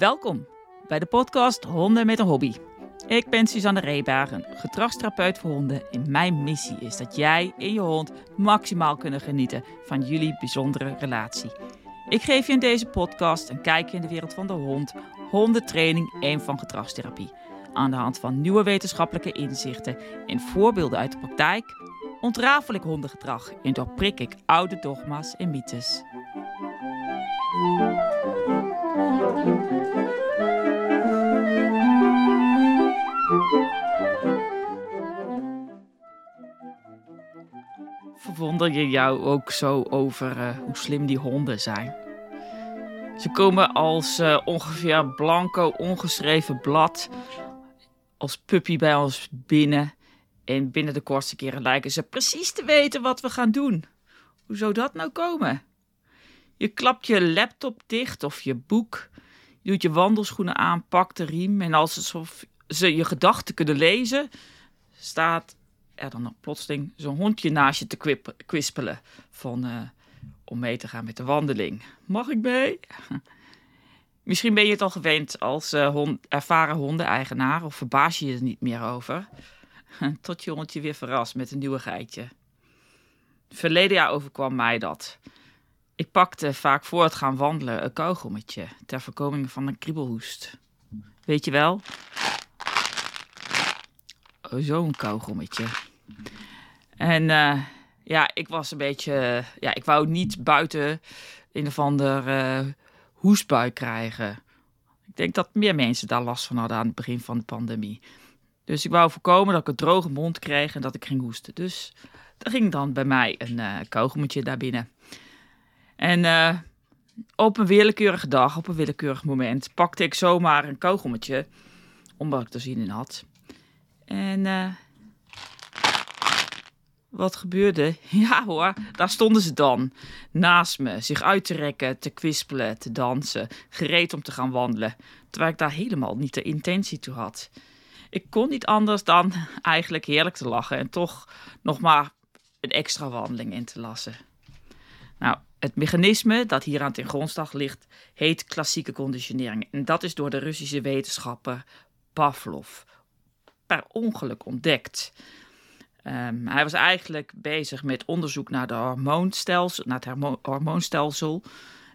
Welkom bij de podcast Honden met een Hobby. Ik ben Suzanne Reebaar, een gedragstherapeut voor honden. En mijn missie is dat jij en je hond maximaal kunnen genieten van jullie bijzondere relatie. Ik geef je in deze podcast een kijkje in de wereld van de hond, hondentraining en van gedragstherapie. Aan de hand van nieuwe wetenschappelijke inzichten en voorbeelden uit de praktijk ontrafel ik hondengedrag en doorprik ik oude dogma's en mythes. Verwonder je jou ook zo over uh, hoe slim die honden zijn? Ze komen als uh, ongeveer blanco, ongeschreven blad, als puppy bij ons binnen. En binnen de kortste keren lijken ze precies te weten wat we gaan doen. Hoe zou dat nou komen? Je klapt je laptop dicht of je boek. Je doet je wandelschoenen aan, pakt de riem. En alsof ze je gedachten kunnen lezen, staat er dan nog plotseling zo'n hondje naast je te kwispelen. Van uh, om mee te gaan met de wandeling. Mag ik mee? Misschien ben je het al gewend als uh, hond, ervaren hondeneigenaar of verbaas je je er niet meer over. Tot je hondje weer verrast met een nieuwe geitje. Verleden jaar overkwam mij dat. Ik pakte vaak voor het gaan wandelen een kauwgommetje ter voorkoming van een kriebelhoest. Weet je wel? Oh, zo'n kauwgommetje. En uh, ja, ik was een beetje. ja, ik wou niet buiten een of ander uh, hoestbui krijgen. Ik denk dat meer mensen daar last van hadden aan het begin van de pandemie. Dus ik wou voorkomen dat ik een droge mond kreeg en dat ik ging hoesten. Dus er ging dan bij mij een uh, kauwgommetje daar binnen. En uh, op een willekeurige dag, op een willekeurig moment, pakte ik zomaar een kauwgommetje, omdat ik er zin in had. En uh, wat gebeurde? Ja hoor, daar stonden ze dan. Naast me, zich uit te rekken, te kwispelen, te dansen, gereed om te gaan wandelen. Terwijl ik daar helemaal niet de intentie toe had. Ik kon niet anders dan eigenlijk heerlijk te lachen en toch nog maar een extra wandeling in te lassen. Nou, het mechanisme dat hier aan ten grondslag ligt, heet klassieke conditionering. En dat is door de Russische wetenschapper Pavlov per ongeluk ontdekt. Um, hij was eigenlijk bezig met onderzoek naar, de hormoonstelsel, naar het hormoonstelsel.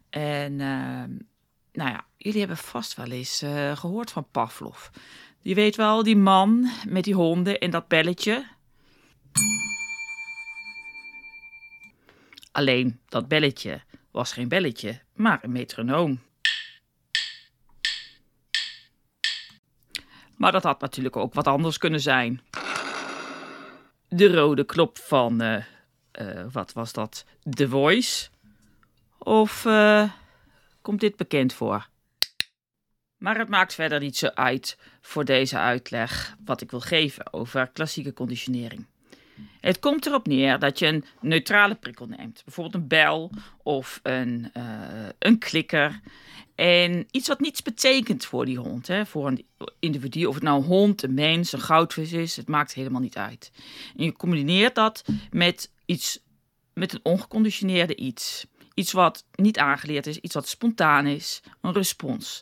En uh, nou ja, jullie hebben vast wel eens uh, gehoord van Pavlov. Je weet wel, die man met die honden en dat belletje. Alleen dat belletje was geen belletje, maar een metronoom. Maar dat had natuurlijk ook wat anders kunnen zijn. De rode knop van, uh, uh, wat was dat? The Voice? Of uh, komt dit bekend voor? Maar het maakt verder niet zo uit voor deze uitleg wat ik wil geven over klassieke conditionering. Het komt erop neer dat je een neutrale prikkel neemt, bijvoorbeeld een bel of een, uh, een klikker. En iets wat niets betekent voor die hond, hè, voor een individu, of het nou een hond, een mens, een goudvis is, het maakt helemaal niet uit. En je combineert dat met iets, met een ongeconditioneerde iets. Iets wat niet aangeleerd is, iets wat spontaan is, een respons.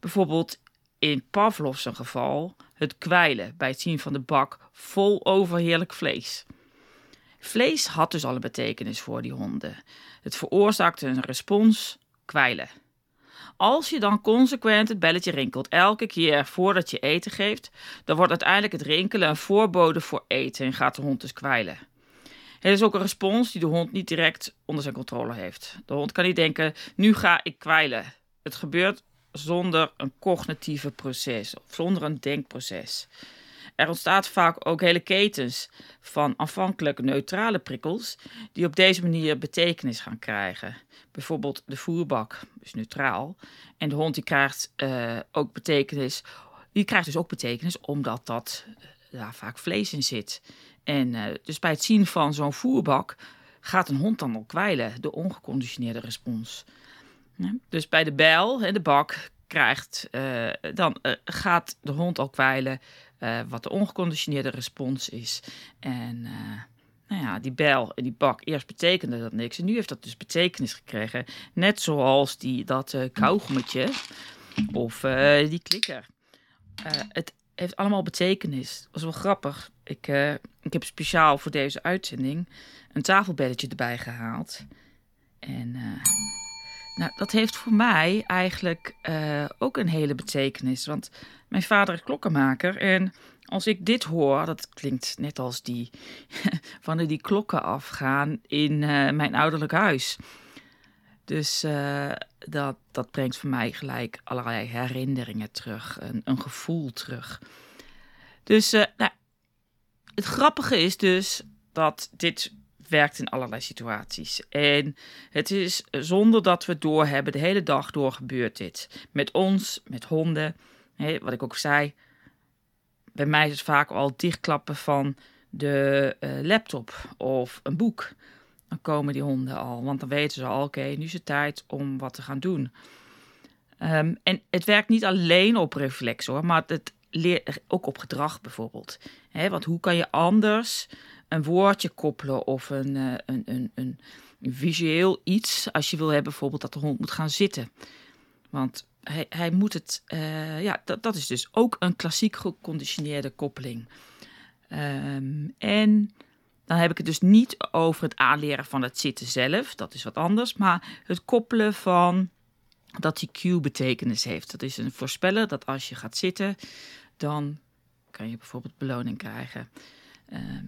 Bijvoorbeeld in Pavlov's geval het kwijlen bij het zien van de bak vol overheerlijk vlees. Vlees had dus al een betekenis voor die honden. Het veroorzaakte een respons kwijlen. Als je dan consequent het belletje rinkelt elke keer voordat je eten geeft, dan wordt uiteindelijk het rinkelen een voorbode voor eten en gaat de hond dus kwijlen. Het is ook een respons die de hond niet direct onder zijn controle heeft. De hond kan niet denken: nu ga ik kwijlen. Het gebeurt zonder een cognitieve proces of zonder een denkproces. Er ontstaat vaak ook hele ketens van afhankelijk neutrale prikkels die op deze manier betekenis gaan krijgen. Bijvoorbeeld de voerbak is neutraal en de hond die krijgt uh, ook betekenis. Die krijgt dus ook betekenis omdat dat uh, vaak vlees in zit. En uh, dus bij het zien van zo'n voerbak gaat een hond dan al kwijlen, de ongeconditioneerde respons. Dus bij de bijl, de bak, krijgt, uh, dan uh, gaat de hond al kwijlen uh, wat de ongeconditioneerde respons is. En nou ja, die bijl en die bak, eerst betekende dat niks. En nu heeft dat dus betekenis gekregen. Net zoals die, dat kauwgommetje. Of eh, die klikker. Eh, het heeft allemaal betekenis. Dat was wel grappig. Ik, eh, ik heb speciaal voor deze uitzending een tafelbelletje erbij gehaald. En nou, dat heeft voor mij eigenlijk ook een hele betekenis. Want mijn vader is klokkenmaker en als ik dit hoor, dat klinkt net als die van die klokken afgaan in mijn ouderlijk huis. Dus uh, dat, dat brengt voor mij gelijk allerlei herinneringen terug, een, een gevoel terug. Dus nou, het grappige is dus dat dit werkt in allerlei situaties. En het is zonder dat we het doorhebben, de hele dag door gebeurt dit. Met ons, met honden. Hè, wat ik ook zei, bij mij is het vaak al dichtklappen van de uh, laptop of een boek dan komen die honden al. Want dan weten ze al, oké, nu is het tijd om wat te gaan doen. Ehm, en het werkt niet alleen op reflex hoor, maar het leert ook op gedrag bijvoorbeeld. want hoe kan je anders een woordje koppelen of een, uh, een, een, een, visueel iets als je wil hebben bijvoorbeeld dat de hond moet gaan zitten. Want hij, hij moet het, uh, ja, dat, dat is dus ook een klassiek geconditioneerde koppeling. Um, en dan heb ik het dus niet over het aanleren van het zitten zelf, dat is wat anders, maar het koppelen van dat die cue betekenis heeft. Dat is een voorspeller dat als je gaat zitten, dan kan je bijvoorbeeld beloning krijgen. Ehm,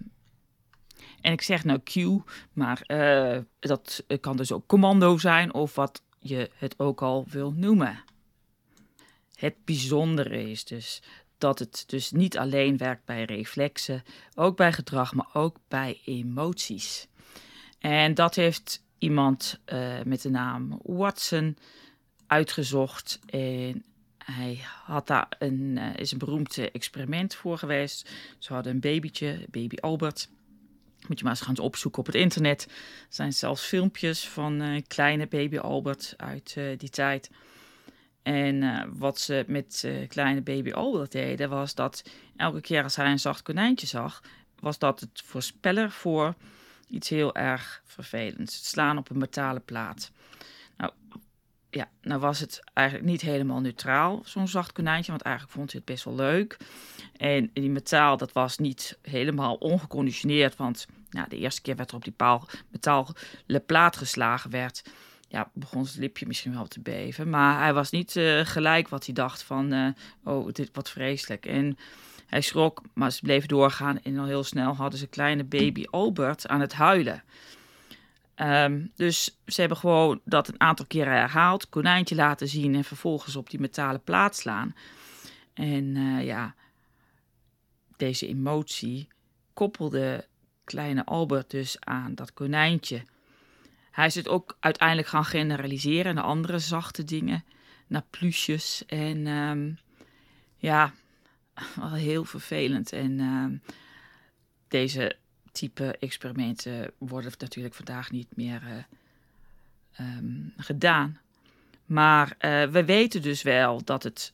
en ik zeg nou cue, maar uh, dat kan dus ook commando zijn of wat je het ook al wil noemen. Het bijzondere is dus dat het dus niet alleen werkt bij reflexen, ook bij gedrag, maar ook bij emoties. En dat heeft iemand uh, met de naam Watson uitgezocht. En hij had daar een, uh, is een beroemd experiment voor geweest. Ze hadden een babytje, baby Albert. Moet je maar eens gaan opzoeken op het internet. Er zijn zelfs filmpjes van uh, kleine baby Albert uit die tijd. En wat ze met kleine baby Albert deden, was dat elke keer als hij een zacht konijntje zag, was dat het voorspeller voor iets heel erg vervelends. Het slaan op een metalen plaat. Ja, nou was het eigenlijk niet helemaal neutraal, zo'n zacht konijntje, want eigenlijk vond hij het best wel leuk. En die metaal, dat was niet helemaal ongeconditioneerd, want nou, de eerste keer werd er op die paal, metalen plaat geslagen werd ja, begon zijn lipje misschien wel te beven. Maar hij was niet uh, gelijk wat hij dacht van, uh, oh, dit wat vreselijk. En hij schrok, maar ze bleven doorgaan. En al heel snel hadden ze kleine baby Albert aan het huilen. Um, dus ze hebben gewoon dat een aantal keren herhaald, konijntje laten zien en vervolgens op die metalen plaat slaan. En uh, ja, deze emotie koppelde kleine Albert dus aan dat konijntje. Hij is het ook uiteindelijk gaan generaliseren naar andere zachte dingen, naar plusjes. En um, ja, wel heel vervelend. En um, deze type experimenten worden natuurlijk vandaag niet meer uh, um, gedaan. Maar uh, we weten dus wel dat het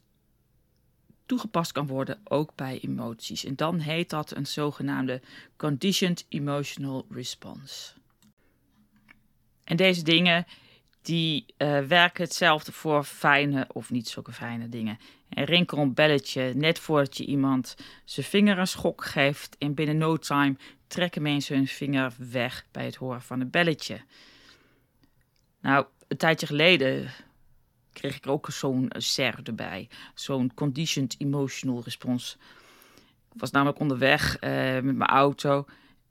toegepast kan worden ook bij emoties. En dan heet dat een zogenaamde conditioned emotional response. En deze dingen die uh, werken hetzelfde voor fijne of niet zulke fijne dingen. En rinkel een belletje net voordat je iemand zijn vinger een schok geeft. En binnen no time trekken mensen hun vinger weg bij het horen van een belletje. Nou, een tijdje geleden kreeg ik ook zo'n SER erbij. Zo'n Conditioned Emotional Response. Ik was namelijk onderweg uh, met mijn auto.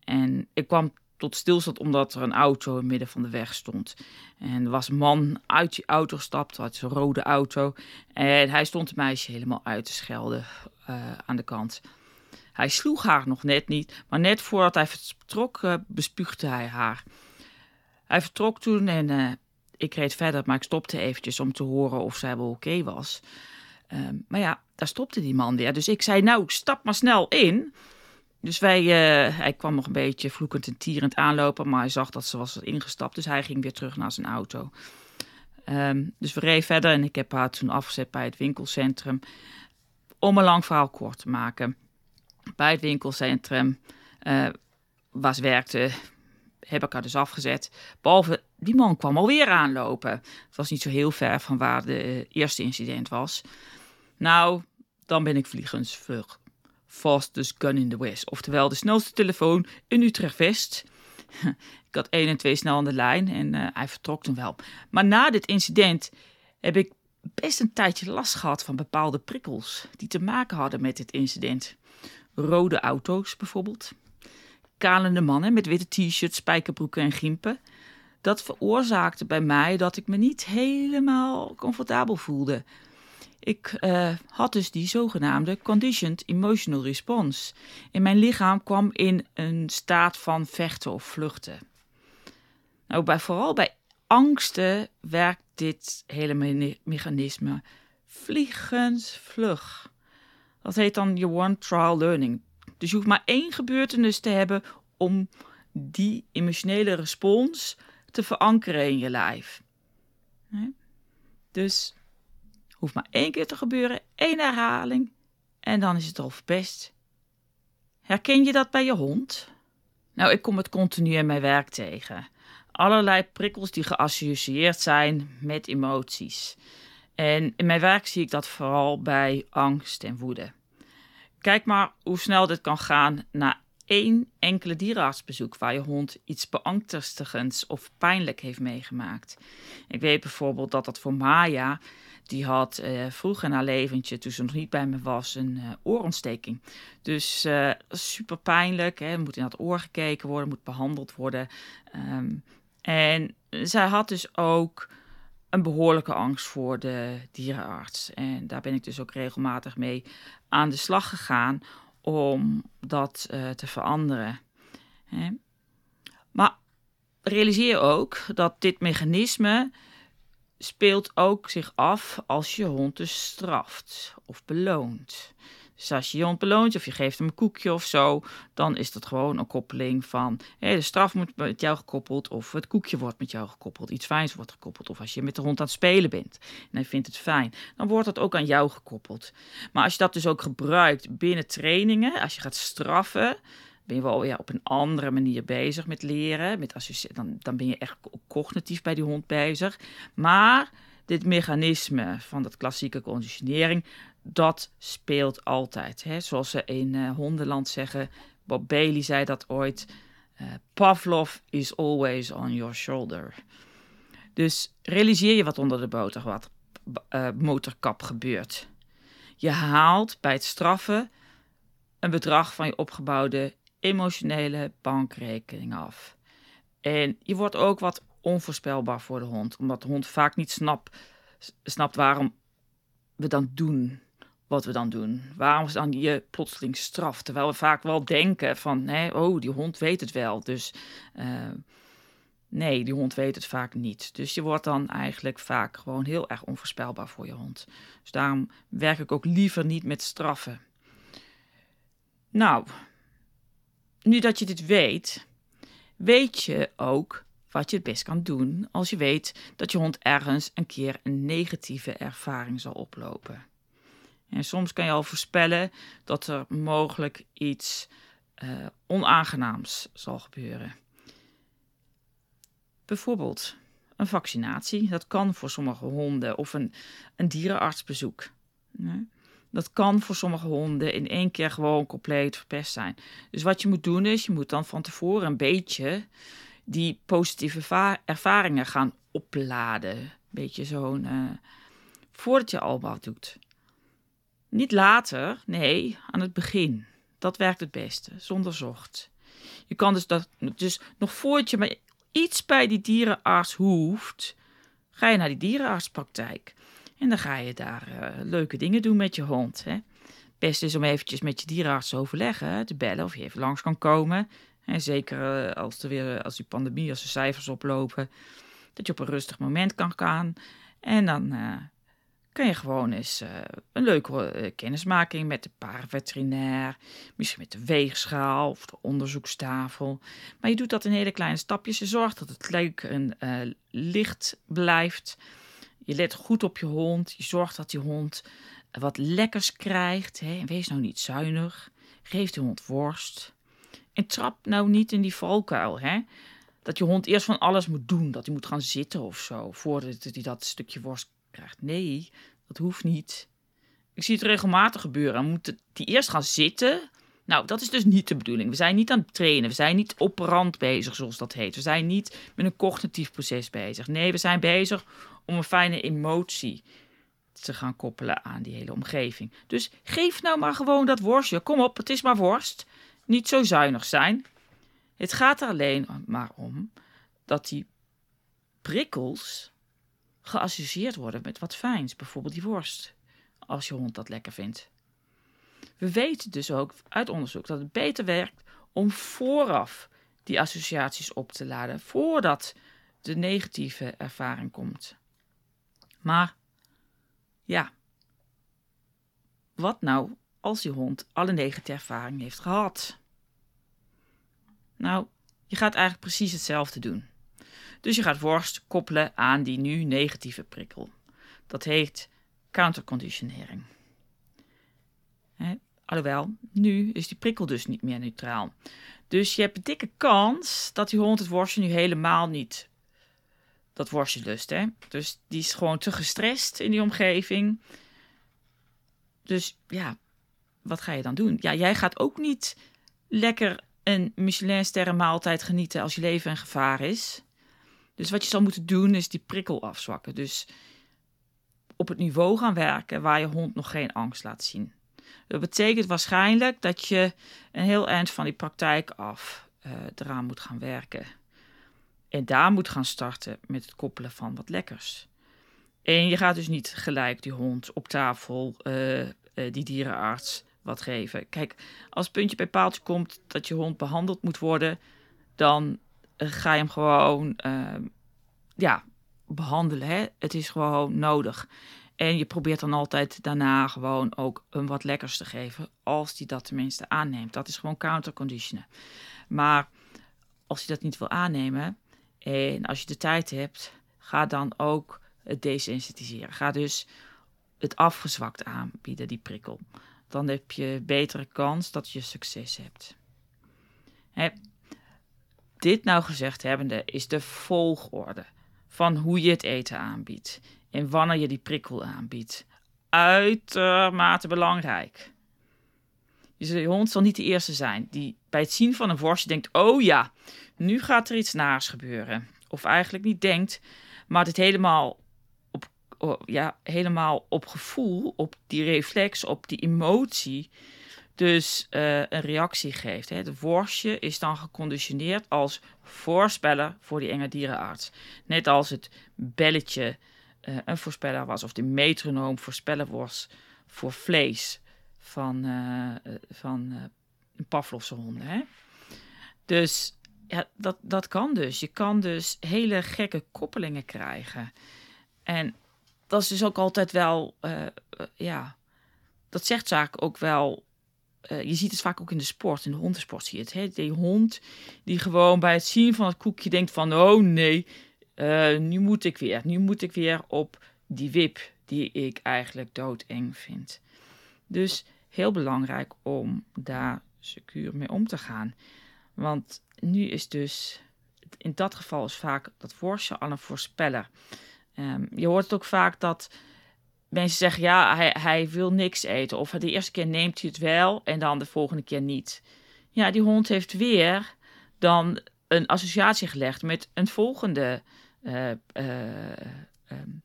En ik kwam tot stilstand omdat er een auto in het midden van de weg stond. En er was een man uit die auto gestapt, uit zijn rode auto. En hij stond het meisje helemaal uit te schelden uh, aan de kant. Hij sloeg haar nog net niet, maar net voordat hij vertrok uh, bespuugde hij haar. Hij vertrok toen en uh, ik reed verder, maar ik stopte eventjes om te horen of zij wel oké was. Ehm, maar ja, daar stopte die man weer. Dus ik zei, nou, stap maar snel in. Dus wij, uh, hij kwam nog een beetje vloekend en tierend aanlopen, maar hij zag dat ze was ingestapt, dus hij ging weer terug naar zijn auto. Um, dus we reden verder en ik heb haar toen afgezet bij het winkelcentrum. Om een lang verhaal kort te maken. Bij het winkelcentrum uh, ze werkte, heb ik haar dus afgezet. Behalve, die man kwam alweer aanlopen. Het was niet zo heel ver van waar de eerste incident was. Nou, dan ben ik vliegensvlug. Fastest gun in the West. Oftewel de snelste telefoon in Utrecht West. Ik had 1 en 2 snel aan de lijn en uh, hij vertrok toen wel. Maar na dit incident heb ik best een tijdje last gehad van bepaalde prikkels die te maken hadden met dit incident. Rode auto's bijvoorbeeld. Kalende mannen met witte t-shirts, spijkerbroeken en gimpen. Dat veroorzaakte bij mij dat ik me niet helemaal comfortabel voelde. Ik uh, had dus die zogenaamde conditioned emotional response. En mijn lichaam kwam in een staat van vechten of vluchten. Nou, bij, vooral bij angsten werkt dit hele me mechanisme vliegensvlug. Dat heet dan je one trial learning. Dus je hoeft maar één gebeurtenis te hebben om die emotionele respons te verankeren in je lijf. Dus hoeft maar één keer te gebeuren, één herhaling en dan is het al verpest. Herken je dat bij je hond? Nou, ik kom het continu in mijn werk tegen. Allerlei prikkels die geassocieerd zijn met emoties. En in mijn werk zie ik dat vooral bij angst en woede. Kijk maar hoe snel dit kan gaan na één enkele dierenartsbezoek waar je hond iets beangstigends of pijnlijk heeft meegemaakt. Ik weet bijvoorbeeld dat dat voor Maya, die had uh, vroeg in haar leventje, toen ze nog niet bij me was, een uh, oorontsteking. Dus uh, super pijnlijk, hè, moet in dat oor gekeken worden, moet behandeld worden. Um, en zij had dus ook een behoorlijke angst voor de dierenarts. En daar ben ik dus ook regelmatig mee aan de slag gegaan om dat uh, te veranderen. Hè. Maar realiseer ook dat dit mechanisme speelt ook zich af als je hond dus straft of beloont. Als je je hond beloont of je geeft hem een koekje of zo, dan is dat gewoon een koppeling van hé, de straf moet met jou gekoppeld of het koekje wordt met jou gekoppeld. Iets fijns wordt gekoppeld. Of als je met de hond aan het spelen bent en hij vindt het fijn, dan wordt dat ook aan jou gekoppeld. Maar als je dat dus ook gebruikt binnen trainingen, als je gaat straffen, ben je wel ja, op een andere manier bezig met leren. Met dan, dan ben je echt cognitief bij die hond bezig. Maar dit mechanisme van dat klassieke conditionering, dat speelt altijd. Hè? Zoals ze in uh, hondenland zeggen, Bob Bailey zei dat ooit, uh, Pavlov is always on your shoulder. Dus realiseer je wat onder de boter, wat, uh, motorkap gebeurt. Je haalt bij het straffen een bedrag van je opgebouwde emotionele bankrekening af. En je wordt ook wat onvoorspelbaar voor de hond, omdat de hond vaak niet snapt, snapt waarom we dan doen wat we dan doen. Waarom dan je plotseling straf? Terwijl we vaak wel denken van, hè, oh, die hond weet het wel. Dus uh, nee, die hond weet het vaak niet. Dus je wordt dan eigenlijk vaak gewoon heel erg onvoorspelbaar voor je hond. Dus daarom werk ik ook liever niet met straffen. Nou, nu dat je dit weet, weet je ook wat je het best kan doen als je weet dat je hond ergens een keer een negatieve ervaring zal oplopen. En soms kan je al voorspellen dat er mogelijk iets uh, onaangenaams zal gebeuren. Bijvoorbeeld een vaccinatie. Dat kan voor sommige honden of een, een dierenartsbezoek. Dat kan voor sommige honden in één keer gewoon compleet verpest zijn. Dus wat je moet doen is, je moet dan van tevoren een beetje die positieve ervaringen gaan opladen. Beetje zo'n. Uh, voordat je al wat doet. Niet later, nee, aan het begin. Dat werkt het beste, zonder zocht. Je kan dus, dat, dus nog voordat je maar iets bij die dierenarts hoeft, ga je naar die dierenartspraktijk. En dan ga je daar uh, leuke dingen doen met je hond. Hè. Best is om eventjes met je dierenarts te overleggen, te bellen of je even langs kan komen. En zeker uh, als, er weer, als die pandemie, als de cijfers oplopen, dat je op een rustig moment kan gaan. En dan uh, kan je gewoon eens een leuke kennismaking met de paardenveterinair, misschien met de weegschaal of de onderzoekstafel. Maar je doet dat in hele kleine stapjes. Je zorgt dat het leuk en licht blijft. Je let goed op je hond. Je zorgt dat die hond wat lekkers krijgt. Hè. Wees nou niet zuinig. Geef die hond worst. Trap nou niet in die valkuil. Hè. dat je hond eerst van alles moet doen. Dat hij moet gaan zitten of zo, voordat hij dat stukje worst krijgt. Nee, dat hoeft niet. Ik zie het regelmatig gebeuren. Dan moet hij eerst gaan zitten. Nou, dat is dus niet de bedoeling. We zijn niet aan het trainen. We zijn niet operant bezig, zoals dat heet. We zijn niet met een cognitief proces bezig. Nee, we zijn bezig om een fijne emotie te gaan koppelen aan die hele omgeving. Dus geef nou maar gewoon dat worstje. Kom op, het is maar worst. Niet zo zuinig zijn. Het gaat er alleen maar om dat die prikkels geassocieerd worden met wat fijns. Bijvoorbeeld die worst, als je hond dat lekker vindt. We weten dus ook uit onderzoek dat het beter werkt om vooraf die associaties op te laden, voordat de negatieve ervaring komt. Maar ja, wat nou als je hond alle negatieve ervaring heeft gehad? Nou, je gaat eigenlijk precies hetzelfde doen. Dus je gaat worst koppelen aan die nu negatieve prikkel. Dat heet counterconditionering. Alhoewel, nu is die prikkel dus niet meer neutraal. Dus je hebt een dikke kans dat die hond het worstje nu helemaal niet dat worstje lust. Hè? Dus die is gewoon te gestrest in die omgeving. Dus ja, wat ga je dan doen? Ja, jij gaat ook niet lekker een Michelin-sterren maaltijd genieten als je leven in gevaar is. Dus wat je zal moeten doen is die prikkel afzwakken. Dus op het niveau gaan werken waar je hond nog geen angst laat zien. Dat betekent waarschijnlijk dat je een heel eind van die praktijk af uh, eraan moet gaan werken. En daar moet gaan starten met het koppelen van wat lekkers. En je gaat dus niet gelijk die hond op tafel, uh, uh, die dierenarts, wat geven. Kijk, als puntje bij paaltje komt dat je hond behandeld moet worden, dan ga je hem gewoon ja, behandelen. Hè? Het is gewoon nodig. En je probeert dan altijd daarna gewoon ook een wat lekkers te geven, als hij dat tenminste aanneemt. Dat is gewoon counterconditionen. Maar als hij dat niet wil aannemen en als je de tijd hebt, ga dan ook het desensitiseren. Ga dus het afgezwakt aanbieden, die prikkel. Dan heb je betere kans dat je succes hebt. Dit nou gezegd hebbende is de volgorde van hoe je het eten aanbiedt en wanneer je die prikkel aanbiedt. Uitermate belangrijk. Je hond zal niet de eerste zijn die bij het zien van een worstje denkt: oh ja, nu gaat er iets naars gebeuren. Of eigenlijk niet denkt, maar het helemaal ja, helemaal op gevoel, op die reflex, op die emotie, dus uh, een reactie geeft. Het worstje is dan geconditioneerd als voorspeller voor die enge dierenarts. Net als het belletje uh, een voorspeller was, of de metronoom voorspeller was voor vlees van, uh, van Pavlovse honden. Hè? Dus ja, dat, dat kan dus. Je kan dus hele gekke koppelingen krijgen. En dat is dus ook altijd wel, ja, dat zegt zaak ook wel je ziet het vaak ook in de sport, in de hondensport zie je het. Hè? Die hond die gewoon bij het zien van het koekje denkt van... oh nee, nu moet ik weer. Nu moet ik weer op die wip die ik eigenlijk doodeng vind. Dus heel belangrijk om daar secuur mee om te gaan. Want nu is dus, in dat geval is vaak dat worstje al een voorspeller. Um, je hoort het ook vaak dat mensen zeggen, ja, hij, hij wil niks eten. Of de eerste keer neemt hij het wel en dan de volgende keer niet. Ja, die hond heeft weer dan een associatie gelegd met een volgende uh, um,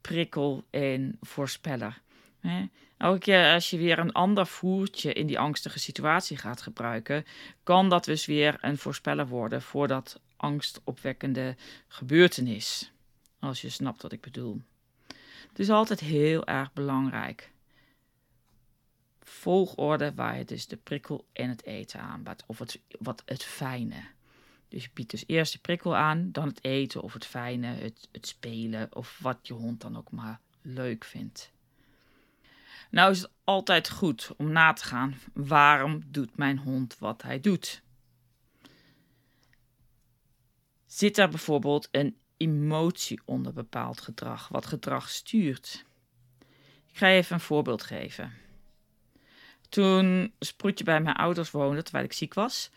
prikkel en voorspeller. Hè? Elke keer als je weer een ander voertje in die angstige situatie gaat gebruiken, kan dat dus weer een voorspeller worden voor dat angstopwekkende gebeurtenis. Als je snapt wat ik bedoel. Het is altijd heel erg belangrijk. Volgorde waar je dus de prikkel en het eten aanbiedt. Of het, wat het fijne. Dus je biedt dus eerst de prikkel aan, dan het eten of het fijne, het, het spelen of wat je hond dan ook maar leuk vindt. Nou is het altijd goed om na te gaan waarom doet mijn hond wat hij doet. Zit er bijvoorbeeld een emotie onder bepaald gedrag, wat gedrag stuurt? Ik ga je even een voorbeeld geven. Toen Sproetje bij mijn ouders woonde, terwijl ik ziek was,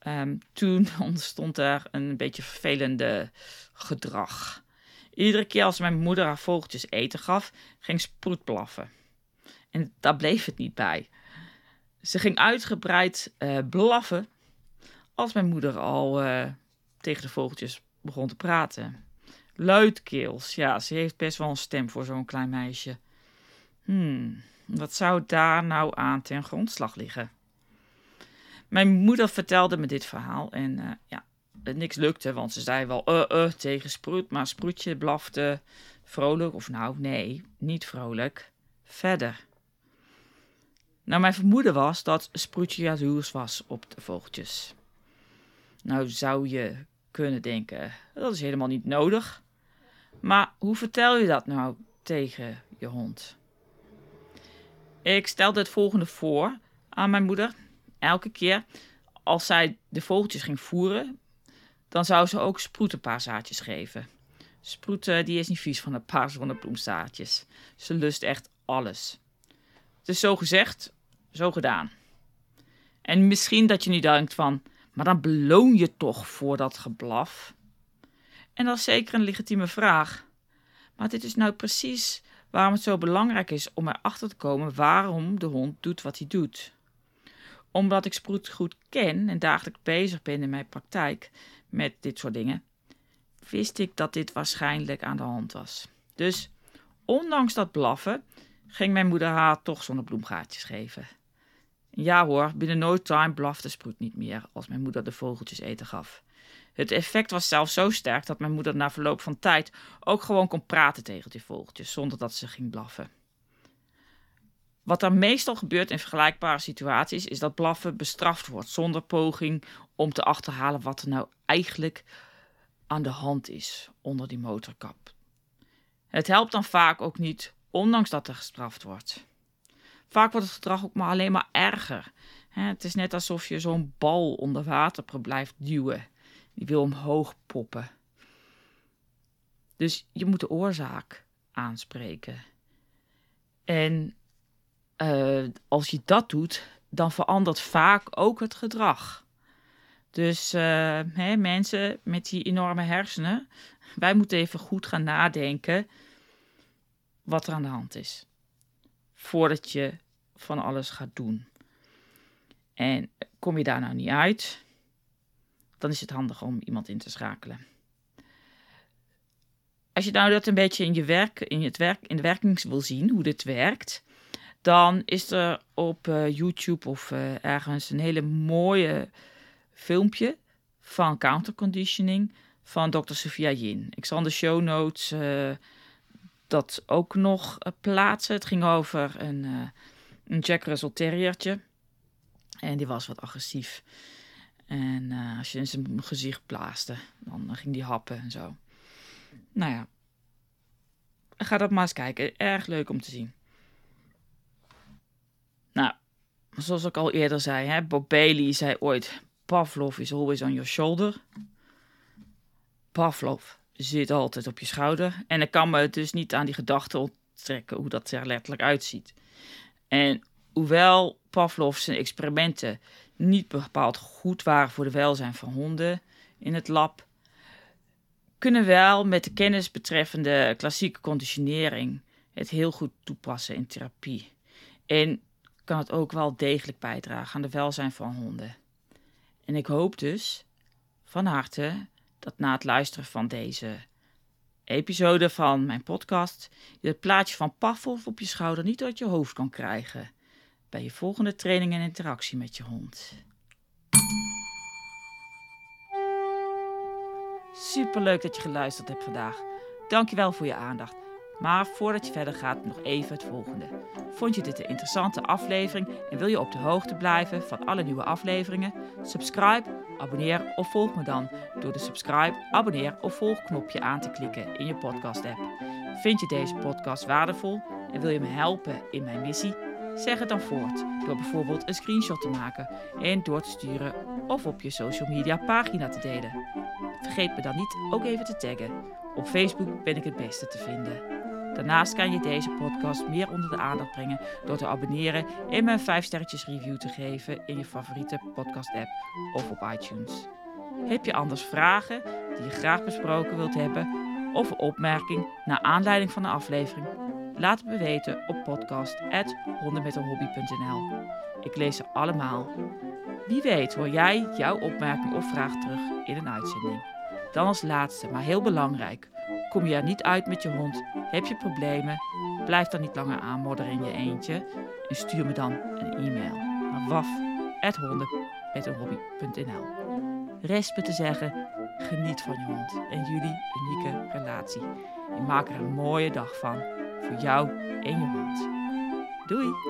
Ehm, toen ontstond er een beetje vervelende gedrag. Iedere keer als mijn moeder haar vogeltjes eten gaf, ging Sproet blaffen. En daar bleef het niet bij. Ze ging uitgebreid uh, blaffen als mijn moeder al uh, tegen de vogeltjes begon te praten. Luidkeels, ja, ze heeft best wel een stem voor zo'n klein meisje. Hmm, wat zou daar nou aan ten grondslag liggen? Mijn moeder vertelde me dit verhaal en uh, ja, niks lukte, want ze zei wel uh, uh, tegen Sproet, maar Sproetje blafte vrolijk, of nou nee, niet vrolijk, verder. Nou, mijn vermoeden was dat Sproetje jaloers was op de vogeltjes. Nou zou je kunnen denken, dat is helemaal niet nodig. Maar hoe vertel je dat nou tegen je hond? Ik stelde het volgende voor aan mijn moeder. Elke keer als zij de vogeltjes ging voeren, dan zou ze ook Sproet een paar zaadjes geven. Sproet die is niet vies van een paar zonnebloemzaadjes. Ze lust echt alles. Het is zo gezegd, zo gedaan. En misschien dat je nu denkt van, maar dan beloon je toch voor dat geblaf? En dat is zeker een legitieme vraag. Maar dit is nou precies waarom het zo belangrijk is om erachter te komen waarom de hond doet wat hij doet. Omdat ik Sproet goed ken en dagelijks bezig ben in mijn praktijk met dit soort dingen, wist ik dat dit waarschijnlijk aan de hand was. Dus ondanks dat blaffen ging mijn moeder haar toch zonnebloemgaatjes geven. Ja hoor, binnen no time blafte Sproet niet meer als mijn moeder de vogeltjes eten gaf. Het effect was zelfs zo sterk dat mijn moeder na verloop van tijd ook gewoon kon praten tegen die vogeltjes zonder dat ze ging blaffen. Wat er meestal gebeurt in vergelijkbare situaties is dat blaffen bestraft wordt zonder poging om te achterhalen wat er nou eigenlijk aan de hand is onder die motorkap. Het helpt dan vaak ook niet, ondanks dat er gestraft wordt. Vaak wordt het gedrag ook maar alleen maar erger. Het is net alsof je zo'n bal onder water blijft duwen. Die wil omhoog poppen. Dus je moet de oorzaak aanspreken. En uh, als je dat doet, dan verandert vaak ook het gedrag. Dus uh, hè, mensen met die enorme hersenen, wij moeten even goed gaan nadenken wat er aan de hand is. Voordat je van alles gaat doen. En kom je daar nou niet uit, dan is het handig om iemand in te schakelen. Als je nou dat een beetje in, je werk, in, het werk, in de werking wil zien, hoe dit werkt, dan is er op uh, YouTube of uh, ergens een hele mooie filmpje van counterconditioning van Dr. Sophia Yin. Ik zal in de show notes uh, dat ook nog plaatsen. Het ging over een, een Jack Russell Terriertje. En die was wat agressief. En als je in zijn gezicht blaaste, dan ging die happen en zo. Nou ja, ga dat maar eens kijken. Erg leuk om te zien. Nou, zoals ik al eerder zei, hè, Bob Bailey zei ooit: Pavlov is always on your shoulder. Pavlov zit altijd op je schouder. En ik kan me dus niet aan die gedachte onttrekken hoe dat er letterlijk uitziet. En hoewel Pavlov zijn experimenten niet bepaald goed waren voor de welzijn van honden in het lab, kunnen wel met de kennis betreffende klassieke conditionering het heel goed toepassen in therapie. En kan het ook wel degelijk bijdragen aan de welzijn van honden. En ik hoop dus van harte dat na het luisteren van deze episode van mijn podcast je het plaatje van Pavlov op je schouder niet uit je hoofd kan krijgen bij je volgende training en interactie met je hond. Super leuk dat je geluisterd hebt vandaag. Dankjewel voor je aandacht. Maar voordat je verder gaat, nog even het volgende. Vond je dit een interessante aflevering en wil je op de hoogte blijven van alle nieuwe afleveringen? Subscribe, abonneer of volg me dan door de subscribe, abonneer of volg knopje aan te klikken in je podcast app. Vind je deze podcast waardevol en wil je me helpen in mijn missie? Zeg het dan voort door bijvoorbeeld een screenshot te maken en door te sturen of op je social media pagina te delen. Vergeet me dan niet ook even te taggen. Op Facebook ben ik het beste te vinden. Daarnaast kan je deze podcast meer onder de aandacht brengen door te abonneren en me een 5 sterretjes review te geven in je favoriete podcast app of op iTunes. Heb je anders vragen die je graag besproken wilt hebben of een opmerking naar aanleiding van de aflevering? Laat het me weten op podcast.hondenmetenhobby.nl. Ik lees ze allemaal. Wie weet hoor jij jouw opmerking of vraag terug in een uitzending. Dan als laatste, maar heel belangrijk. Kom je er niet uit met je hond? Heb je problemen? Blijf dan niet langer aanmodderen in je eentje en stuur me dan een e-mail naar waf.honden.nl. Rest me te zeggen, geniet van je hond en jullie unieke relatie. En maak er een mooie dag van voor jou en je hond. Doei!